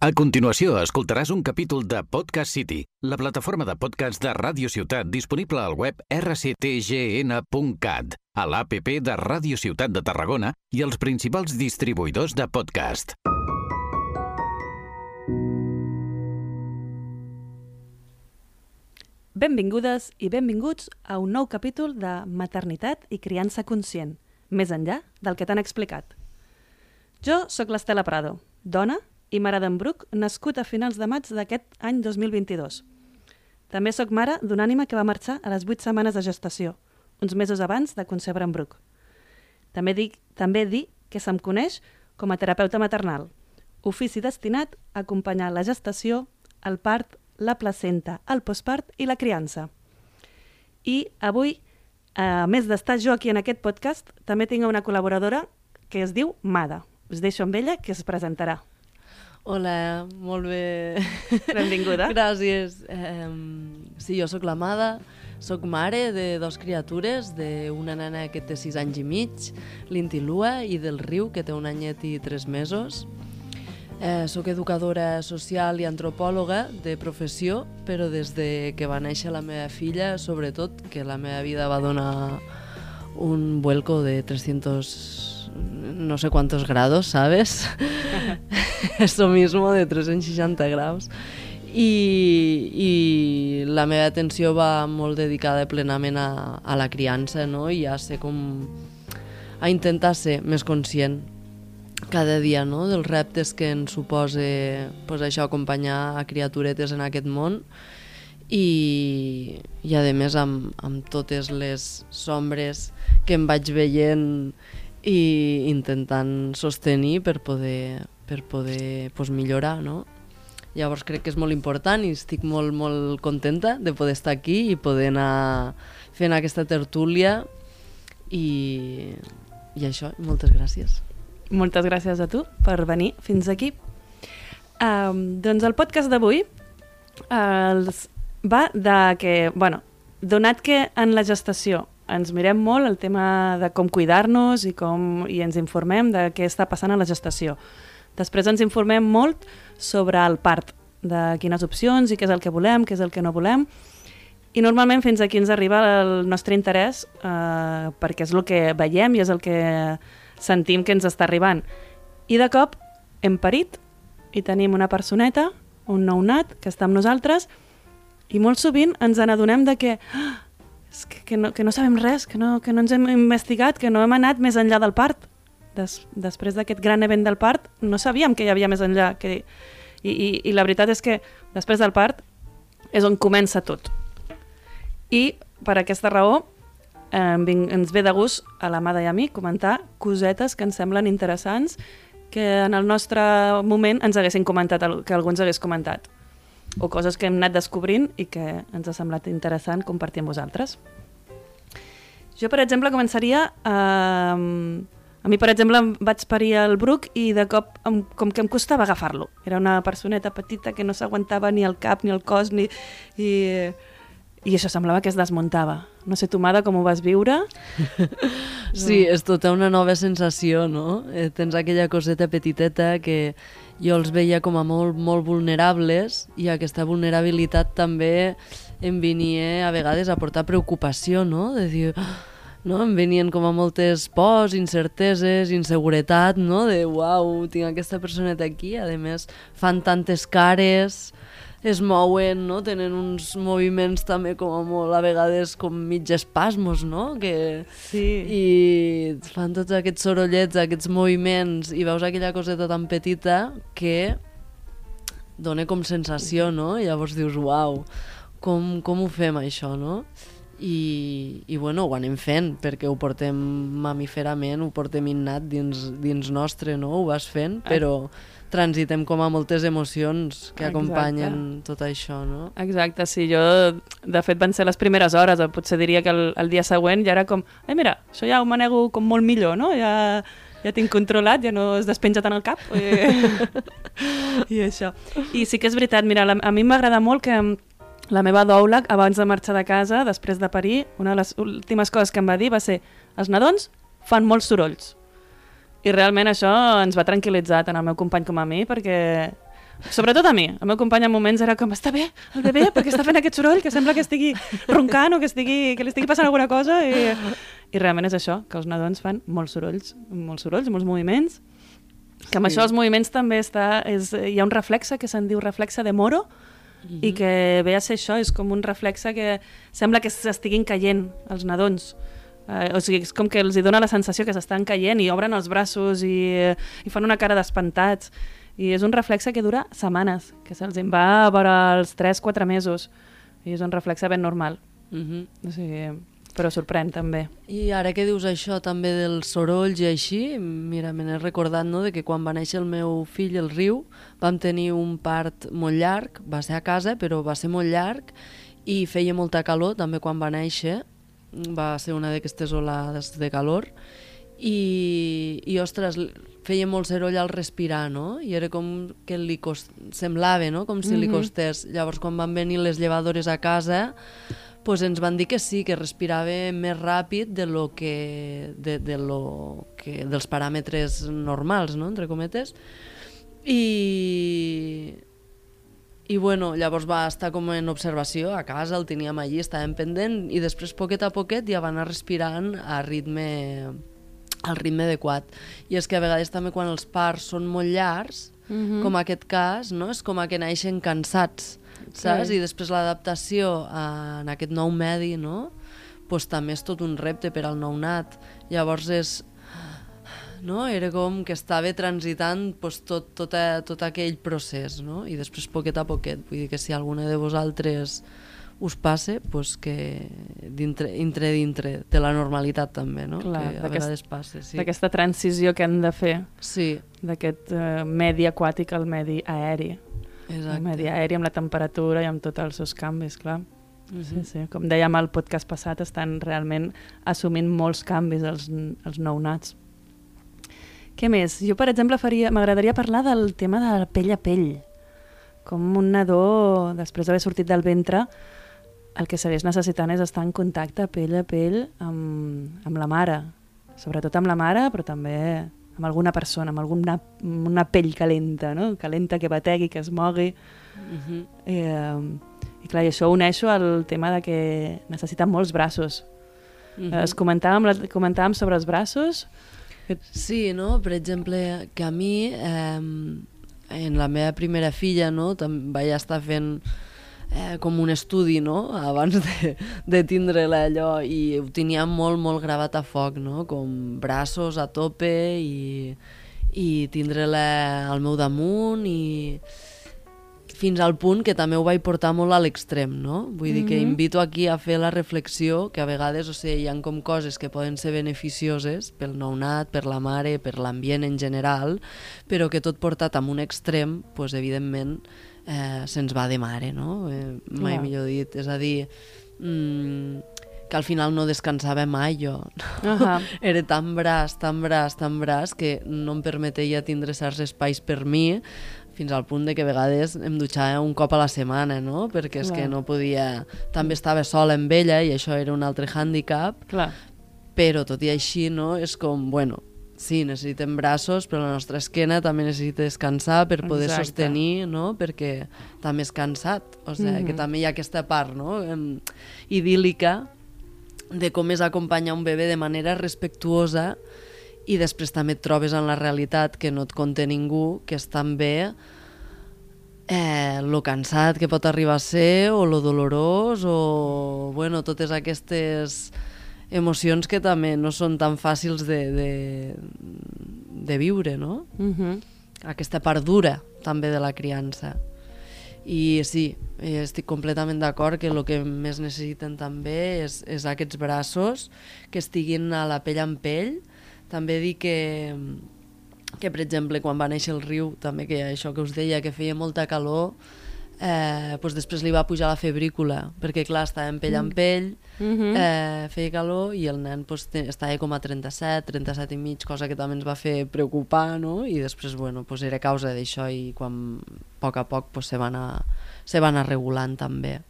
A continuació, escoltaràs un capítol de Podcast City, la plataforma de podcast de Ràdio Ciutat disponible al web rctgn.cat, a l'APP de Ràdio Ciutat de Tarragona i els principals distribuïdors de podcast. Benvingudes i benvinguts a un nou capítol de Maternitat i criança conscient, més enllà del que t'han explicat. Jo sóc l'Estela Prado, dona i mare d'en Bruc, nascut a finals de maig d'aquest any 2022. També sóc mare d'una ànima que va marxar a les 8 setmanes de gestació, uns mesos abans de concebre en Bruc. També dic, també dir que se'm coneix com a terapeuta maternal, ofici destinat a acompanyar la gestació, el part, la placenta, el postpart i la criança. I avui, a més d'estar jo aquí en aquest podcast, també tinc una col·laboradora que es diu Mada. Us deixo amb ella, que es presentarà. Hola, molt bé. Benvinguda. Gràcies. Eh, sí, jo sóc l'Amada, sóc mare de dos criatures, d'una nena que té 6 anys i mig, l'Intilua, i del Riu, que té un anyet i 3 mesos. Eh, soc educadora social i antropòloga de professió, però des de que va néixer la meva filla, sobretot, que la meva vida va donar un vuelco de 300 no sé cuántos grados, ¿sabes? Eso mismo de 360 graus. I, i la meva atenció va molt dedicada plenament a, a la criança, no? I a ser com... a intentar ser més conscient cada dia, no?, dels reptes que ens suposa pues, això, acompanyar a criaturetes en aquest món i, i a més amb, amb totes les sombres que em vaig veient i intentant sostenir per poder, per poder pues, millorar, no? Llavors crec que és molt important i estic molt, molt contenta de poder estar aquí i poder anar fent aquesta tertúlia i, i això, moltes gràcies. Moltes gràcies a tu per venir fins aquí. Um, doncs el podcast d'avui uh, va de que, bueno, donat que en la gestació ens mirem molt el tema de com cuidar-nos i, com, i ens informem de què està passant a la gestació. Després ens informem molt sobre el part, de quines opcions i què és el que volem, què és el que no volem, i normalment fins aquí ens arriba el nostre interès eh, perquè és el que veiem i és el que sentim que ens està arribant. I de cop hem parit i tenim una personeta, un nounat, que està amb nosaltres, i molt sovint ens n'adonem de que ah, és que, que, no, que no sabem res, que no, que no ens hem investigat, que no hem anat més enllà del part. Des, després d'aquest gran event del part, no sabíem que hi havia més enllà. Que, i, i, I la veritat és que després del part és on comença tot. I per aquesta raó eh, ens ve de gust a la Mada i a mi comentar cosetes que ens semblen interessants que en el nostre moment ens haguessin comentat, que algú ens hagués comentat o coses que hem anat descobrint i que ens ha semblat interessant compartir amb vosaltres. Jo, per exemple, començaria... Eh, a mi, per exemple, em vaig parir al Bruc i de cop em, com que em costava agafar-lo. Era una personeta petita que no s'aguantava ni el cap ni el cos ni... I, i això semblava que es desmuntava. No sé, tu, Mada, com ho vas viure? Sí, és tota una nova sensació, no? Eh, tens aquella coseta petiteta que jo els veia com a molt, molt vulnerables i aquesta vulnerabilitat també em venia a vegades a portar preocupació, no? De dir, no? em venien com a moltes pors, incerteses, inseguretat, no? De, uau, tinc aquesta personeta aquí, a més fan tantes cares, es mouen, no? tenen uns moviments també com a molt, a vegades com mig espasmos, no? Que... Sí. I fan tots aquests sorollets, aquests moviments, i veus aquella coseta tan petita que dona com sensació, no? I llavors dius, uau, com, com ho fem això, no? I, i bueno, ho anem fent perquè ho portem mamíferament, ho portem innat dins, dins nostre, no? Ho vas fent, però transitem com a moltes emocions que acompanyen Exacte. tot això, no? Exacte, sí, jo de fet van ser les primeres hores, potser diria que el, el dia següent ja era com, ai mira, això ja ho manego com molt millor, no? Ja, ja tinc controlat, ja no es despenja tant el cap. I, i això. I sí que és veritat, mira, la, a mi m'agrada molt que la meva doula, abans de marxar de casa, després de parir, una de les últimes coses que em va dir va ser els nadons fan molts sorolls. I realment això ens va tranquil·litzar tant al meu company com a mi, perquè Sobretot a mi. El meu company en moments era com, està bé el bebè perquè està fent aquest soroll que sembla que estigui roncant o que, estigui, que li estigui passant alguna cosa i, i realment és això, que els nadons fan molts sorolls, molts sorolls, molts moviments, que amb sí. això els moviments també està, és, hi ha un reflexe que se'n diu reflexe de Moro, Mm -hmm. i que ve a ser això, és com un reflexe que sembla que s'estiguin caient els nadons. Eh, o sigui, és com que els hi dona la sensació que s'estan caient i obren els braços i, i fan una cara d'espantats. I és un reflexe que dura setmanes, que se'ls en va a veure els 3-4 mesos. I és un reflexe ben normal. Mm -hmm. o sigui, però sorprèn també. I ara que dius això també dels sorolls i així, mira, me n'he recordat no, de que quan va néixer el meu fill, el Riu, vam tenir un part molt llarg, va ser a casa, però va ser molt llarg i feia molta calor també quan va néixer, va ser una d'aquestes olades de calor, i, i ostres, feia molt seroll al respirar, no? I era com que li cost... semblava, no? Com si mm -hmm. li mhm. costés. Llavors, quan van venir les llevadores a casa, pues ens van dir que sí, que respirava més ràpid de lo que, de, de lo que, dels paràmetres normals, no? entre cometes. I, i bueno, llavors va estar com en observació a casa, el teníem allí, estàvem pendent i després poquet a poquet ja va anar respirant a ritme al ritme adequat. I és que a vegades també quan els parts són molt llargs, mm -hmm. com aquest cas, no? és com a que naixen cansats, saps? Sí. I després l'adaptació en aquest nou medi, no? pues també és tot un repte per al nounat. Llavors és no? era com que estava transitant pues, tot, tot, a, tot aquell procés no? i després poquet a poquet vull dir que si alguna de vosaltres us passe pues, que dintre, dintre, dintre de la normalitat també, no? Clar, que a vegades passa, sí. D'aquesta transició que han de fer sí. d'aquest uh, medi aquàtic al medi aeri. Exacte. El medi aeri amb la temperatura i amb tots els seus canvis, clar. -huh. Sí, sí. Com dèiem al podcast passat, estan realment assumint molts canvis els, els nounats. Què més? Jo, per exemple, m'agradaria parlar del tema de la pell a pell. Com un nadó, després d'haver sortit del ventre, el que segueix necessitant és estar en contacte pell a pell amb, amb la mare, sobretot amb la mare, però també amb alguna persona, amb alguna una pell calenta, no? calenta que bategui, que es mogui. Uh mhm. -huh. I, eh, I clar, i això ho uneixo al tema de que necessiten molts braços. Uh mhm. -huh. Es comentàvem, comentàvem sobre els braços. Sí, no? Per exemple, que a mi, eh, en la meva primera filla, no? també vaig estar fent eh, com un estudi, no?, abans de, de tindre-la allò, i ho tenia molt, molt gravat a foc, no?, com braços a tope i, i tindre-la al meu damunt i fins al punt que també ho vaig portar molt a l'extrem, no? Vull mm -hmm. dir que mhm. invito aquí a fer la reflexió que a vegades, o sigui, hi ha com coses que poden ser beneficioses pel nounat, per la mare, per l'ambient en general, però que tot portat a un extrem, pues, evidentment, eh, se'ns va de mare, no? Eh, mai yeah. millor dit. És a dir, mm, que al final no descansava mai jo. Uh -huh. Era tan braç, tan braç, tan braç, que no em permetia tindre certs espais per mi, fins al punt de que a vegades em dutxava un cop a la setmana, no? Perquè és Clar. que no podia... També estava sola amb ella i això era un altre hàndicap, Clar. però tot i així, no? És com, bueno, sí, necessitem braços, però la nostra esquena també necessita descansar per poder Exacte. sostenir, no? perquè també és cansat. O sigui, mm -hmm. que també hi ha aquesta part no? idíl·lica de com és acompanyar un bebè de manera respectuosa i després també et trobes en la realitat que no et conté ningú, que és també eh, lo cansat que pot arribar a ser o lo dolorós o bueno, totes aquestes emocions que també no són tan fàcils de, de, de viure, no? Uh mhm. -huh. Aquesta part dura també de la criança. I sí, estic completament d'acord que el que més necessiten també és, és aquests braços que estiguin a la pell en pell. També dic que, que, per exemple, quan va néixer el riu, també que això que us deia, que feia molta calor, eh, doncs després li va pujar la febrícula, perquè clar, estava en pell en mm. pell, mm -hmm. eh, feia calor i el nen doncs, estava com a 37, 37 i mig, cosa que també ens va fer preocupar, no? I després, bueno, doncs era causa d'això i quan a poc a poc doncs, se, va anar, se va anar regulant també.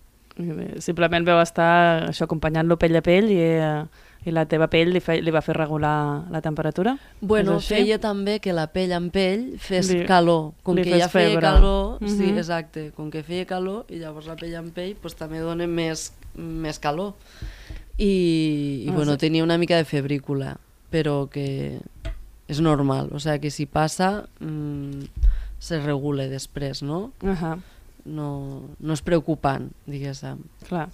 Simplement veu estar això acompanyant-lo pell a pell i, eh, i la teva pell li, fe, li va fer regular la temperatura? Bueno, feia també que la pell amb pell fes Li- calor. Com que ja feia febre. calor, sí, Mhm. exacte, com que feia calor i llavors la pell amb pell pues, també dona més, més calor. I, i Ah, bueno, sí. tenia una mica de febrícula, però que és normal, o sigui que si passa mm, se regula després, no? Uh -huh. No, no és preocupant, diguéssim. Clar.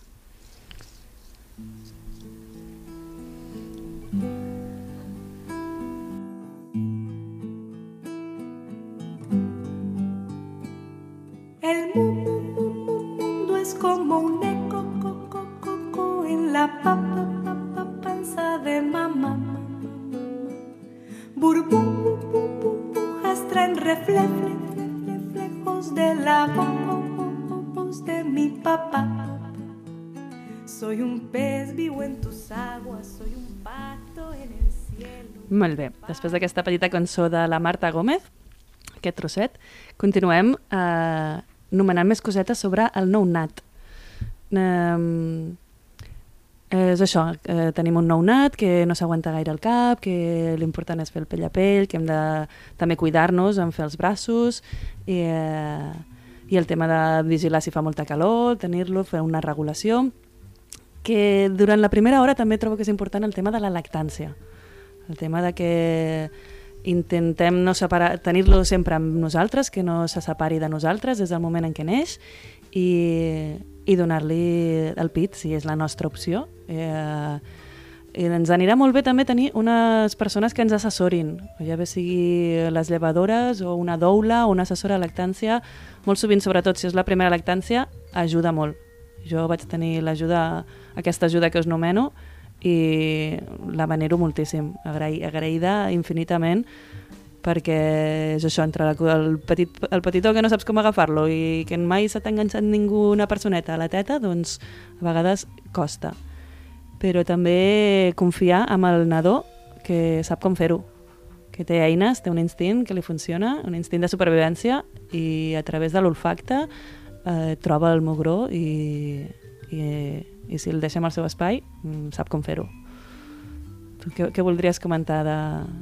El mundo es como un eco co, co, co, en la papa, papa, panza de mamá. Burbujas traen reflejos de la voz de mi papá. Soy un pez vivo en tus aguas, soy un pato en el cielo. Molt bé. Després d'aquesta petita cançó de la Marta Gómez, aquest trosset, continuem eh, nomenant més cosetes sobre el nou nat. Eh, és això, eh, tenim un nou nat que no s'aguanta gaire al cap, que l'important és fer el pell a pell, que hem de també cuidar-nos en fer els braços i, eh, i el tema de vigilar si fa molta calor, tenir-lo, fer una regulació que durant la primera hora també trobo que és important el tema de la lactància. El tema de que intentem no separar, tenir-lo sempre amb nosaltres, que no se separi de nosaltres des del moment en què neix i, i donar-li el pit, si és la nostra opció. Eh, i ens anirà molt bé també tenir unes persones que ens assessorin, ja bé sigui les llevadores o una doula o una assessora de lactància. Molt sovint, sobretot si és la primera lactància, ajuda molt. Jo vaig tenir l'ajuda, aquesta ajuda que us nomeno, i la venero moltíssim, agraï, agraïda infinitament perquè és això, entre la, el, petit, el petitó que no saps com agafar-lo i que mai se t'ha enganxat ningú una personeta a la teta, doncs a vegades costa. Però també confiar amb el nadó que sap com fer-ho, que té eines, té un instint que li funciona, un instint de supervivència i a través de l'olfacte eh, troba el mugró i, i, i si el deixem al seu espai mm, sap com fer-ho. Què, què voldries comentar de,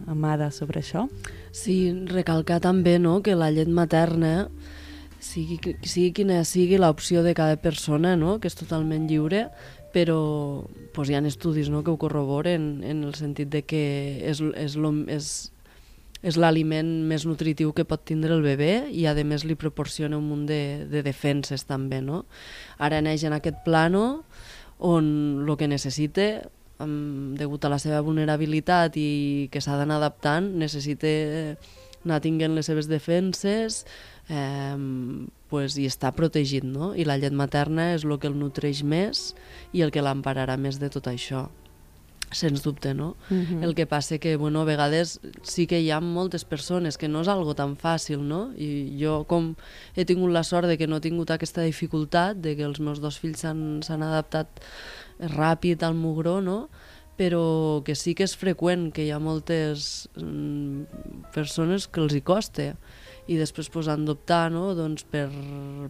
Amada sobre això? Sí, recalcar també no, que la llet materna, sigui, sigui quina sigui l'opció de cada persona, no, que és totalment lliure, però pues, hi ha estudis no, que ho corroboren en el sentit de que és, és, lo, és, és l'aliment més nutritiu que pot tindre el bebè i a més li proporciona un munt de, de defenses també. No? Ara neix en aquest plano on el que necessita um, degut a la seva vulnerabilitat i que s'ha d'anar adaptant, necessita anar tinguent les seves defenses eh, pues, i està protegit, no? I la llet materna és el que el nutreix més i el que l'empararà més de tot això sens dubte, no? Mhm. El que passa que, bueno, a vegades sí que hi ha moltes persones que no és algo tan fàcil, no? I jo, com he tingut la sort de que no he tingut aquesta dificultat, de que els meus dos fills s'han s'han adaptat ràpid al mugró, no? però que sí que és freqüent que hi ha moltes mm, persones que els hi costa i després pues, han d'optar no? doncs per,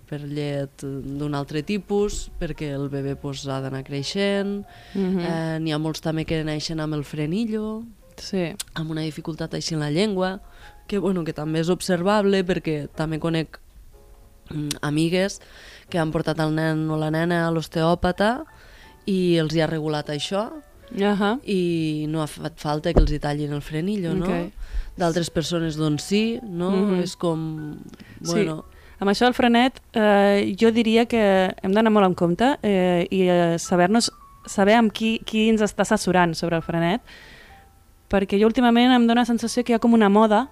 per llet d'un altre tipus perquè el bebè pues, ha d'anar creixent Mhm. eh, n'hi ha molts també que neixen amb el frenillo Sí. amb una dificultat així en la llengua, que, bueno, que també és observable perquè també conec mm, amigues que han portat el nen o la nena a l'osteòpata i els hi ha regulat això Ahà. i no ha fet falta que els hi tallin el frenillo, no? Ok. D'altres persones, doncs sí, no? Mhm. És com... Sí. Bueno, Amb això del frenet, eh, jo diria que hem d'anar molt en compte eh, i eh, saber-nos saber amb qui, qui ens està assessorant sobre el frenet, perquè jo últimament em dóna la sensació que hi ha com una moda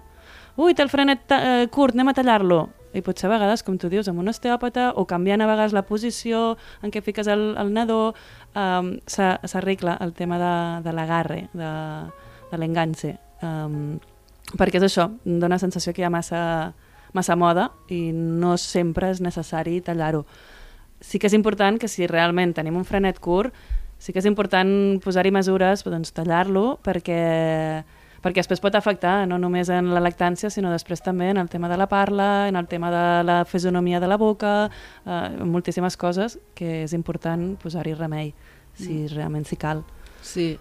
ui, té el frenet eh, curt, anem a tallar-lo. I potser a vegades, com tu dius, amb un osteòpata o canviant a vegades la posició en què fiques el, el nadó, um, s'arregla el tema de, de l'agarre, de, de l'enganxe. Um, perquè és això, la sensació que hi ha massa, massa moda i no sempre és necessari tallar-ho. Sí que és important que si realment tenim un frenet curt, sí que és important posar-hi mesures, doncs tallar-lo perquè perquè després pot afectar no només en la lactància, sinó després també en el tema de la parla, en el tema de la fisonomia de la boca, eh, moltíssimes coses que és important posar-hi remei, si mm. realment s'hi cal. Sí,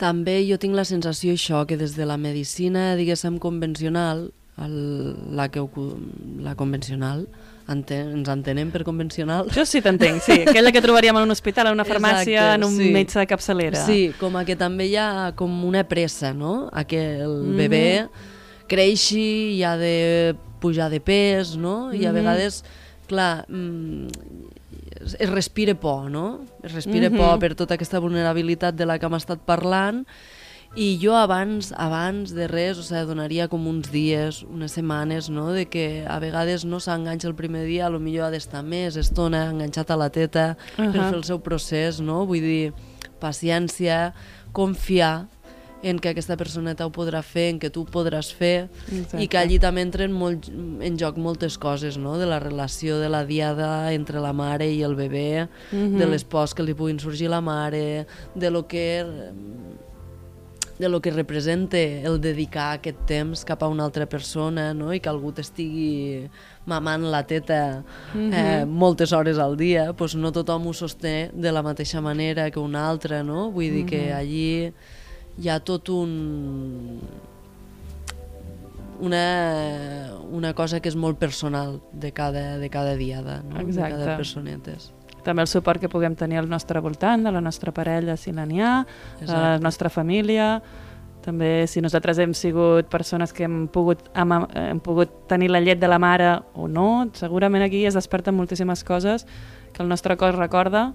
també jo tinc la sensació això, que des de la medicina, diguéssim, convencional, el, la, que, la convencional, enten, ens entenem per convencional? Jo sí t'entenc, sí. Aquella que trobaríem en un hospital, en una farmàcia, Exacte, en un sí. metge de capçalera. Sí, com a que també hi ha com una pressa, no? A que el mm -hmm. bebè creixi i ha de pujar de pes, no? I a mm -hmm. vegades, clar, mm, es respira por, no? Es respira mm -hmm. por per tota aquesta vulnerabilitat de la que hem estat parlant i jo abans, abans de res, o sigui, donaria com uns dies, unes setmanes, no?, de que a vegades no s'enganxa el primer dia, a lo millor ha d'estar més estona enganxat a la teta uh -huh. per fer el seu procés, no? Vull dir, paciència, confiar en que aquesta personeta ho podrà fer, en que tu ho podràs fer, Exacte. i que allí també entren molt, en joc moltes coses, no? de la relació de la diada entre la mare i el bebè, uh -huh. de les pors que li puguin sorgir la mare, de lo que de lo que representa el dedicar aquest temps cap a una altra persona no? i que algú t'estigui mamant la teta mm -hmm. eh, moltes hores al dia, pues no tothom ho sosté de la mateixa manera que una altra, no? Vull dir mm -hmm. que allí hi ha tot un una, una cosa que és molt personal de cada, de cada diada, no? Exacte. de cada personetes també el suport que puguem tenir al nostre voltant, de la nostra parella, si n'hi ha, de la nostra família, també si nosaltres hem sigut persones que hem pogut, hem, hem pogut tenir la llet de la mare o no, segurament aquí es desperten moltíssimes coses que el nostre cos recorda,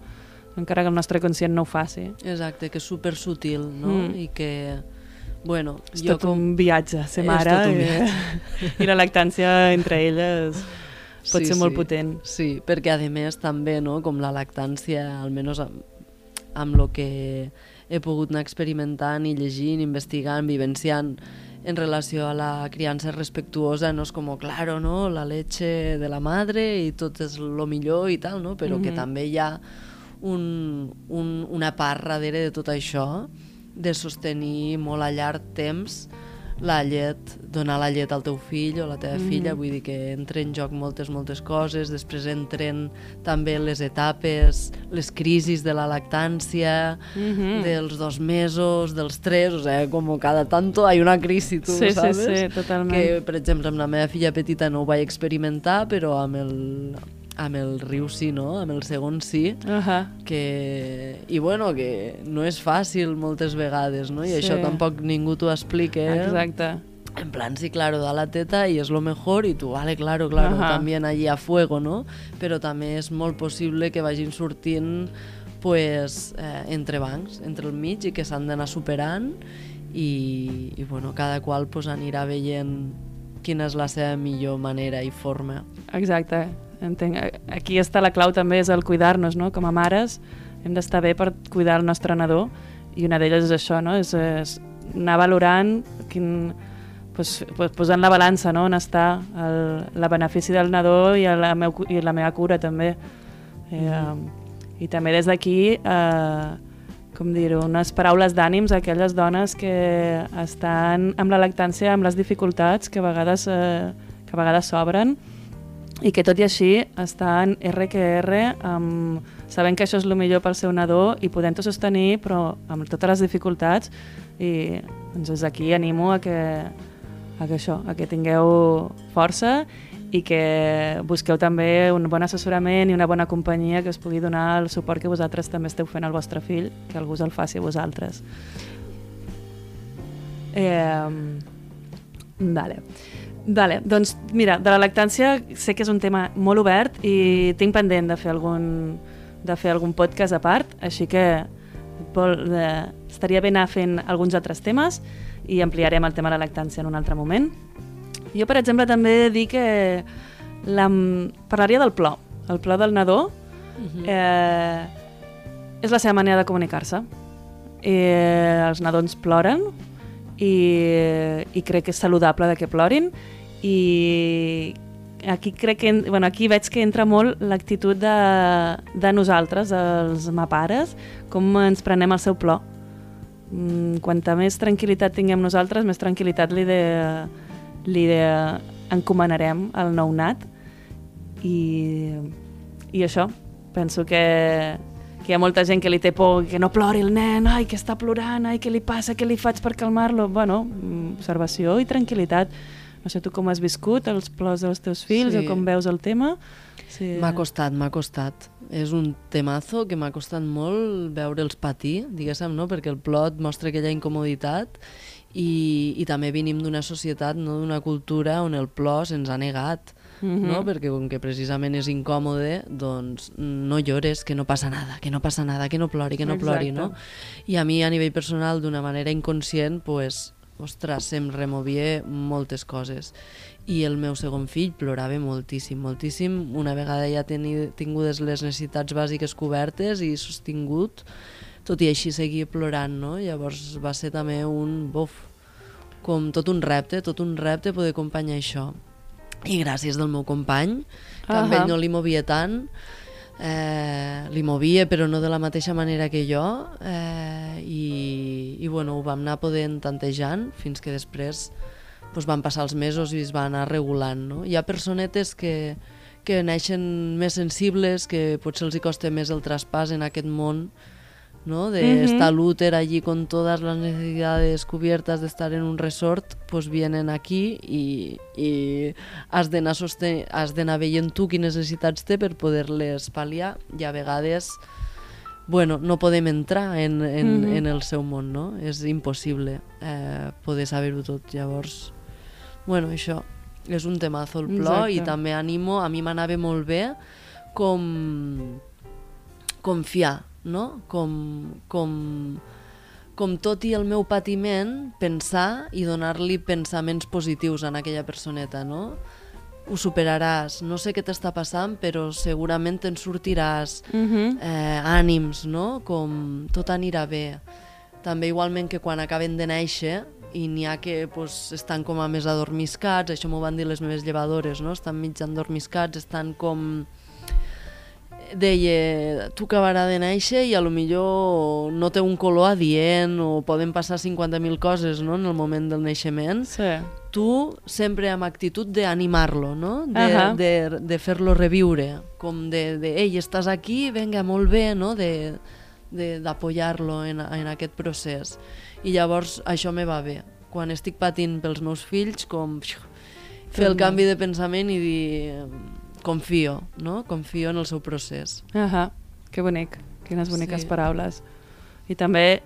encara que el nostre conscient no ho faci. Exacte, que és super sutil, no? Mm. I que bueno, és jo tot com... un viatge, ser mare, i, i la lactància entre elles pot sí, ser molt sí. potent. Sí, perquè a més també, no, com la lactància, almenys amb, amb lo que he pogut anar experimentant i llegint, investigant, vivenciant en relació a la criança respectuosa, no és com, claro, no, la leche de la madre i tot és lo millor i tal, no? però mm -hmm. que també hi ha un, un, una part darrere de tot això de sostenir molt a llarg temps la llet, donar la llet al teu fill o la teva mm. filla, vull dir que entra en joc moltes, moltes coses, després entren també les etapes, les crisis de la lactància, mm -hmm. dels dos mesos, dels tres, o sigui, com cada tanto hi una crisi, tu sí, sabes? Sí, sí, totalment. Que, per exemple, amb la meva filla petita no ho vaig experimentar, però amb el, amb el riu sí, no? Amb el segon sí. Uh -huh. que... I bueno, que no és fàcil moltes vegades, no? I sí. això tampoc ningú t'ho explica. Eh? Exacte. En plan, sí, claro, da la teta y es lo mejor y tú, vale, claro, claro, uh -huh. también allí a fuego, no? Però també és molt possible que vagin sortint pues, eh, entre bancs, entre el mig i que s'han d'anar superant i, i bueno, cada qual pues, anirà veient quina és la seva millor manera i forma. Exacte, Entenc. Aquí està la clau també, és el cuidar-nos, no? Com a mares hem d'estar bé per cuidar el nostre nadó i una d'elles és això, no? És, és anar valorant quin, pues, pues, posant la balança no? on està el, la benefici del nadó i la, meu, i la meva cura també. Eh, mm. I també des d'aquí, eh, com dir-ho, unes paraules d'ànims a aquelles dones que estan amb la lactància, amb les dificultats que a vegades, eh, que a vegades s'obren, i que tot i així estan R que R amb, sabent que això és el millor pel seu nadó i podent-ho sostenir però amb totes les dificultats i doncs des d'aquí animo a que, a que això, a que tingueu força i que busqueu també un bon assessorament i una bona companyia que us pugui donar el suport que vosaltres també esteu fent al vostre fill, que algú el faci a vosaltres. Eh, vale. Vale, doncs mira, de la lactància sé que és un tema molt obert i tinc pendent de fer algun, de fer algun podcast a part, així que Pol, eh, estaria bé anar fent alguns altres temes i ampliarem el tema de la lactància en un altre moment. Jo, per exemple, també he de dir que la, parlaria del plor. El plor del nadó uh mhm. -huh. eh, és la seva manera de comunicar-se. Eh, els nadons ploren i, i crec que és saludable de que plorin i aquí crec que, bueno, aquí veig que entra molt l'actitud de, de nosaltres, els mapares, com ens prenem el seu plor. Mm, quanta més tranquil·litat tinguem nosaltres, més tranquil·litat li, de, li de encomanarem al nounat i, i això, penso que, que hi ha molta gent que li té por, que no plori el nen, ai, que està plorant, ai, què li passa, què li faig per calmar-lo? Bueno, observació i tranquil·litat. No sé tu com has viscut els plors dels teus fills Sí. o com veus el tema. Sí. M'ha costat, m'ha costat. És un temazo que m'ha costat molt veure'ls patir, diguéssim, no? perquè el plot mostra aquella incomoditat i, i també venim d'una societat, no? d'una cultura on el plor se'ns ha negat. Mhm. no? perquè com que precisament és incòmode, doncs no llores, que no passa nada, que no passa nada, que no plori, que no plori, no? I a mi a nivell personal, d'una manera inconscient, pues, ostres, em removia moltes coses. I el meu segon fill plorava moltíssim, moltíssim. Una vegada ja teni, tingudes les necessitats bàsiques cobertes i sostingut, tot i així seguia plorant, no? Llavors va ser també un, buf, com tot un repte, tot un repte poder acompanyar això. I gràcies del meu company, que amb Ahà. ell no li movia tant, eh, li movia però no de la mateixa manera que jo eh, i, i bueno, ho vam anar podent tantejant fins que després doncs, van passar els mesos i es va anar regulant. No? Hi ha personetes que, que neixen més sensibles, que potser els hi costa més el traspàs en aquest món, ¿no? de Mhm. estar al úter allí con todas las necesidades cubiertas de estar en un resort, pues vienen aquí i, i has d'anar has d'anar veient tu quines necessitats té per poder-les pal·liar i a vegades bueno, no podem entrar en, en, Mhm. en el seu món, no? És impossible eh, poder saber-ho tot. Llavors, bueno, això és un temazo el plor i Exacte. també animo, a mi m'anava molt bé com confiar, no? Com, com, com tot i el meu patiment, pensar i donar-li pensaments positius a aquella personeta, no? Ho superaràs, no sé què t'està passant, però segurament te'n sortiràs, Mhm. eh, ànims, no? Com tot anirà bé. També igualment que quan acaben de néixer i n'hi ha que pues, estan com a més adormiscats, això m'ho van dir les meves llevadores, no? estan mig adormiscats, estan com deia, tu acabarà de néixer i a lo millor no té un color adient o poden passar 50.000 coses no? en el moment del naixement Sí. tu sempre amb actitud d'animar-lo, no? De, Ahà. de, de fer-lo reviure, com de, de, ei, estàs aquí, venga, molt bé, no? De, de- d'apoyar-lo en, en aquest procés. I llavors això me va bé. Quan estic patint pels meus fills, com pxiu, fer el canvi de pensament i dir confio, no? Confio en el seu procés. Ahà, que bonic, quines boniques Sí. paraules. I també,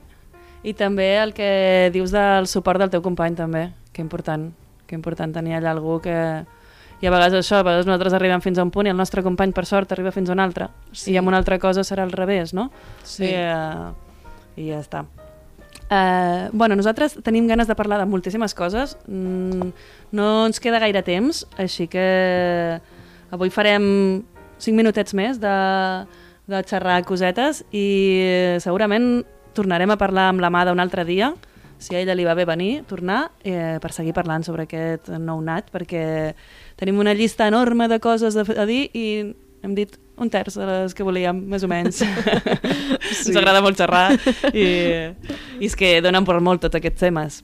I també el que dius del suport del teu company també, que important, que important tenir allà algú que... I a vegades això, a vegades nosaltres arribem fins a un punt i el nostre company, per sort, arriba fins a un altre. Sí. I amb una altra cosa serà al revés, no? Sí. I, uh, i ja està. Uh, bueno, nosaltres tenim ganes de parlar de moltíssimes coses. Mm, no ens queda gaire temps, així que avui farem 5 minutets més de, de xerrar cosetes i segurament tornarem a parlar amb la Mada un altre dia, si a ella li va bé venir, tornar, eh, per seguir parlant sobre aquest nou nat, perquè tenim una llista enorme de coses a, a dir i hem dit un terç de les que volíem, més o menys. sí. Ens agrada molt xerrar i, i és que donen per molt tots aquests temes.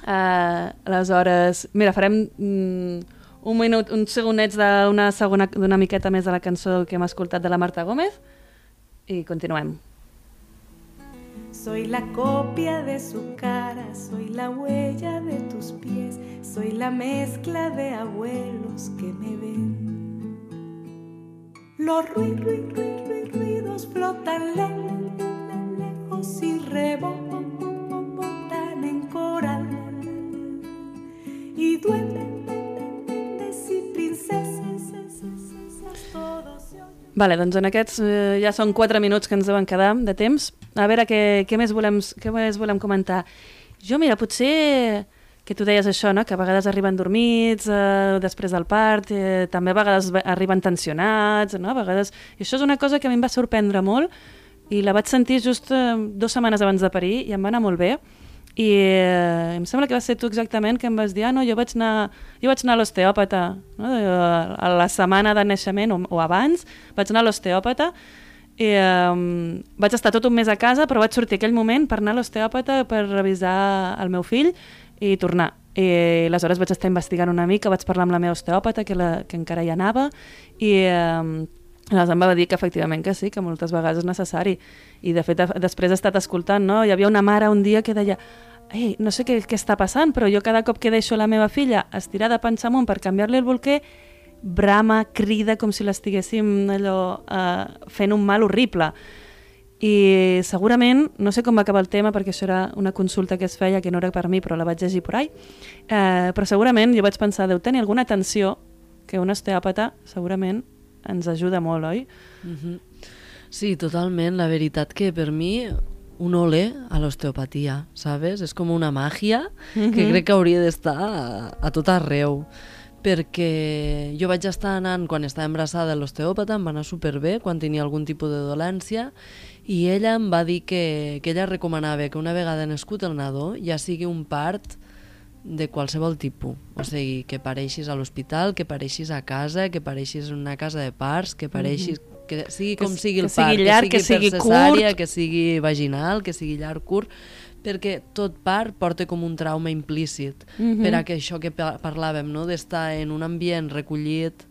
Uh, aleshores, mira, farem mm, un minut, uns segonets d'una segona d'una miqueta més de la cançó que hem escoltat de la Marta Gómez i continuem. Soy la copia de su cara, soy la huella de tus pies, soy la mezcla de abuelos que me ven. Los rui, rui, rui, rui, ruidos flotan le, le, le, lejos y rebotan en coral. Y duenden Vale, doncs en aquests eh, ja són 4 minuts que ens deuen quedar de temps. A veure què, què, més volem, què més volem comentar. Jo, mira, potser que tu deies això, no? que a vegades arriben dormits eh, després del part, eh, també a vegades ve- arriben tensionats, no? a vegades... I això és una cosa que a mi em va sorprendre molt i la vaig sentir just eh, dues setmanes abans de parir i em va anar molt bé. I eh, em sembla que va ser tu exactament que em vas dir ah, no, jo vaig anar, jo vaig anar a l'osteòpata no? Eh, a la setmana de naixement o, o abans vaig anar a l'osteòpata i um, vaig estar tot un mes a casa, però vaig sortir aquell moment per anar a l'osteòpata per revisar el meu fill i tornar. I aleshores vaig estar investigant una mica, vaig parlar amb la meva osteòpata, que, la, que encara hi anava, i um, aleshores em va dir que efectivament que sí, que moltes vegades és necessari. I de fet, després he estat escoltant, no? Hi havia una mare un dia que deia Ei, no sé què, què està passant, però jo cada cop que deixo la meva filla estirada panxa amunt per canviar-li el bolquer, brama, crida com si l'estiguéssim allò eh, fent un mal horrible. I segurament, no sé com va acabar el tema perquè això era una consulta que es feia que no era per mi però la vaig llegir por ahí, eh, però segurament jo vaig pensar, deu tenir alguna tensió que un osteòpata segurament ens ajuda molt, oi? Mm -hmm. Sí, totalment. La veritat que per mi un olé a l'osteopatia, ¿sabes? És com una màgia mm -hmm. que crec que hauria d'estar a, a tot arreu perquè jo vaig estar anant, quan estava embarassada a l'osteòpata, em va anar superbé quan tenia algun tipus de dolència i ella em va dir que, que ella recomanava que una vegada nascut el nadó ja sigui un part de qualsevol tipus. O sigui, que pareixis a l'hospital, que pareixis a casa, que pareixis en una casa de parts, que pareixis... Mm -hmm. Que sigui com que, sigui el que sigui part, llarg, que sigui, que sigui curt. que sigui vaginal, que sigui llarg, curt, perquè tot part porta com un trauma implícit. Mm. -hmm. Per a que això que pa- parlàvem, no? d'estar en un ambient recollit,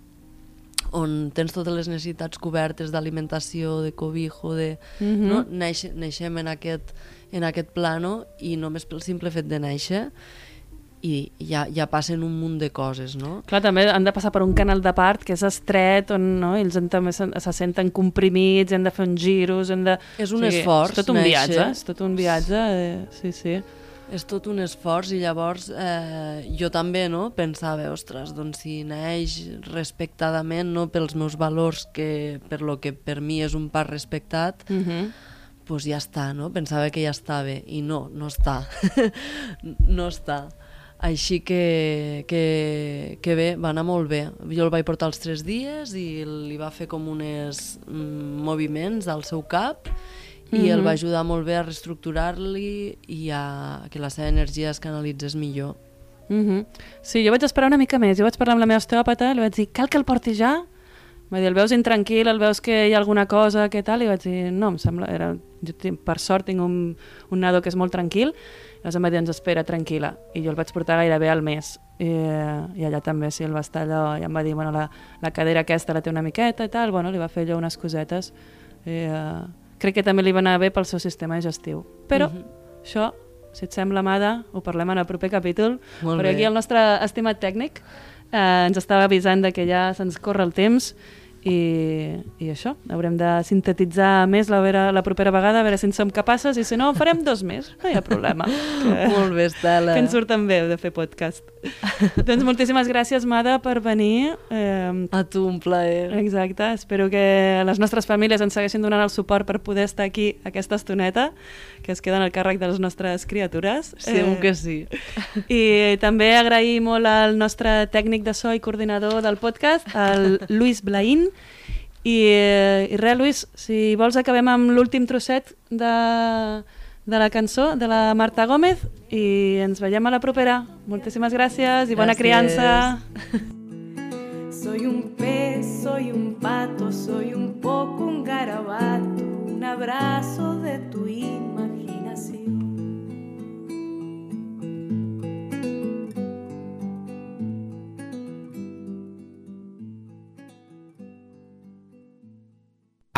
on tens totes les necessitats cobertes d'alimentació, de cobijo, de... Mhm. no? Naix, naixem en aquest, en aquest plano i només pel simple fet de néixer i ja, ja passen un munt de coses, no? Clar, també han de passar per un canal de part que és estret, on no, ells en, també se, se senten comprimits, han de fer uns giros, han de... És un esforç, És tot un néixer. viatge, és tot un viatge, eh, sí, sí. És tot un esforç i llavors eh, jo també no, pensava, ostres, doncs si neix respectadament no, pels meus valors, que per lo que per mi és un part respectat, Mm -hmm. doncs ja està, no? Pensava que ja estava i no, no està. no està. Així que, que, que bé, va anar molt bé. Jo el vaig portar els tres dies i li va fer com uns mm, moviments al seu cap i el Mhm. va ajudar molt bé a reestructurar-li i a que la seva energia es canalitzés millor. Mm -hmm. Sí, jo vaig esperar una mica més. Jo vaig parlar amb la meva osteòpata, li vaig dir, cal que el porti ja? Va dir, el veus intranquil, el veus que hi ha alguna cosa, què tal? I vaig dir, no, em sembla... Era... Jo, tinc, per sort, tinc un, un nadó que és molt tranquil. Llavors em va dir, ens espera, tranquil·la. I jo el vaig portar gairebé al mes. I, i allà també, sí, el va estar allò, i em va dir, bueno, la, la cadera aquesta la té una miqueta i tal, bueno, li va fer allò unes cosetes. I, uh, crec que també li va anar bé pel seu sistema digestiu. Però, Mhm. això, si et sembla, Amada, ho parlem en el proper capítol, Molt però bé. aquí el nostre estimat tècnic eh, ens estava avisant de que ja se'ns corre el temps i, i això, haurem de sintetitzar més la, vera, la propera vegada, a veure si en som capaces i si no, farem dos més, no hi ha problema. Que, Molt bé, Estela. que ens surten bé de fer podcast. doncs moltíssimes gràcies, Mada, per venir. Eh, A tu, un plaer. Exacte, espero que les nostres famílies ens segueixin donant el suport per poder estar aquí aquesta estoneta, que es queden al càrrec de les nostres criatures. Segur Eh, que sí. I també agrair molt al nostre tècnic de so i coordinador del podcast, el Luis Blaín. I, i res, Luis, si vols acabem amb l'últim trosset de, de la cançó de la Marta Gómez i ens veiem a la propera. Moltíssimes gràcies i bona Gràcies. criança. Soy un pez, soy un pato, soy un poco un garabato, un abrazo de tu imaginación.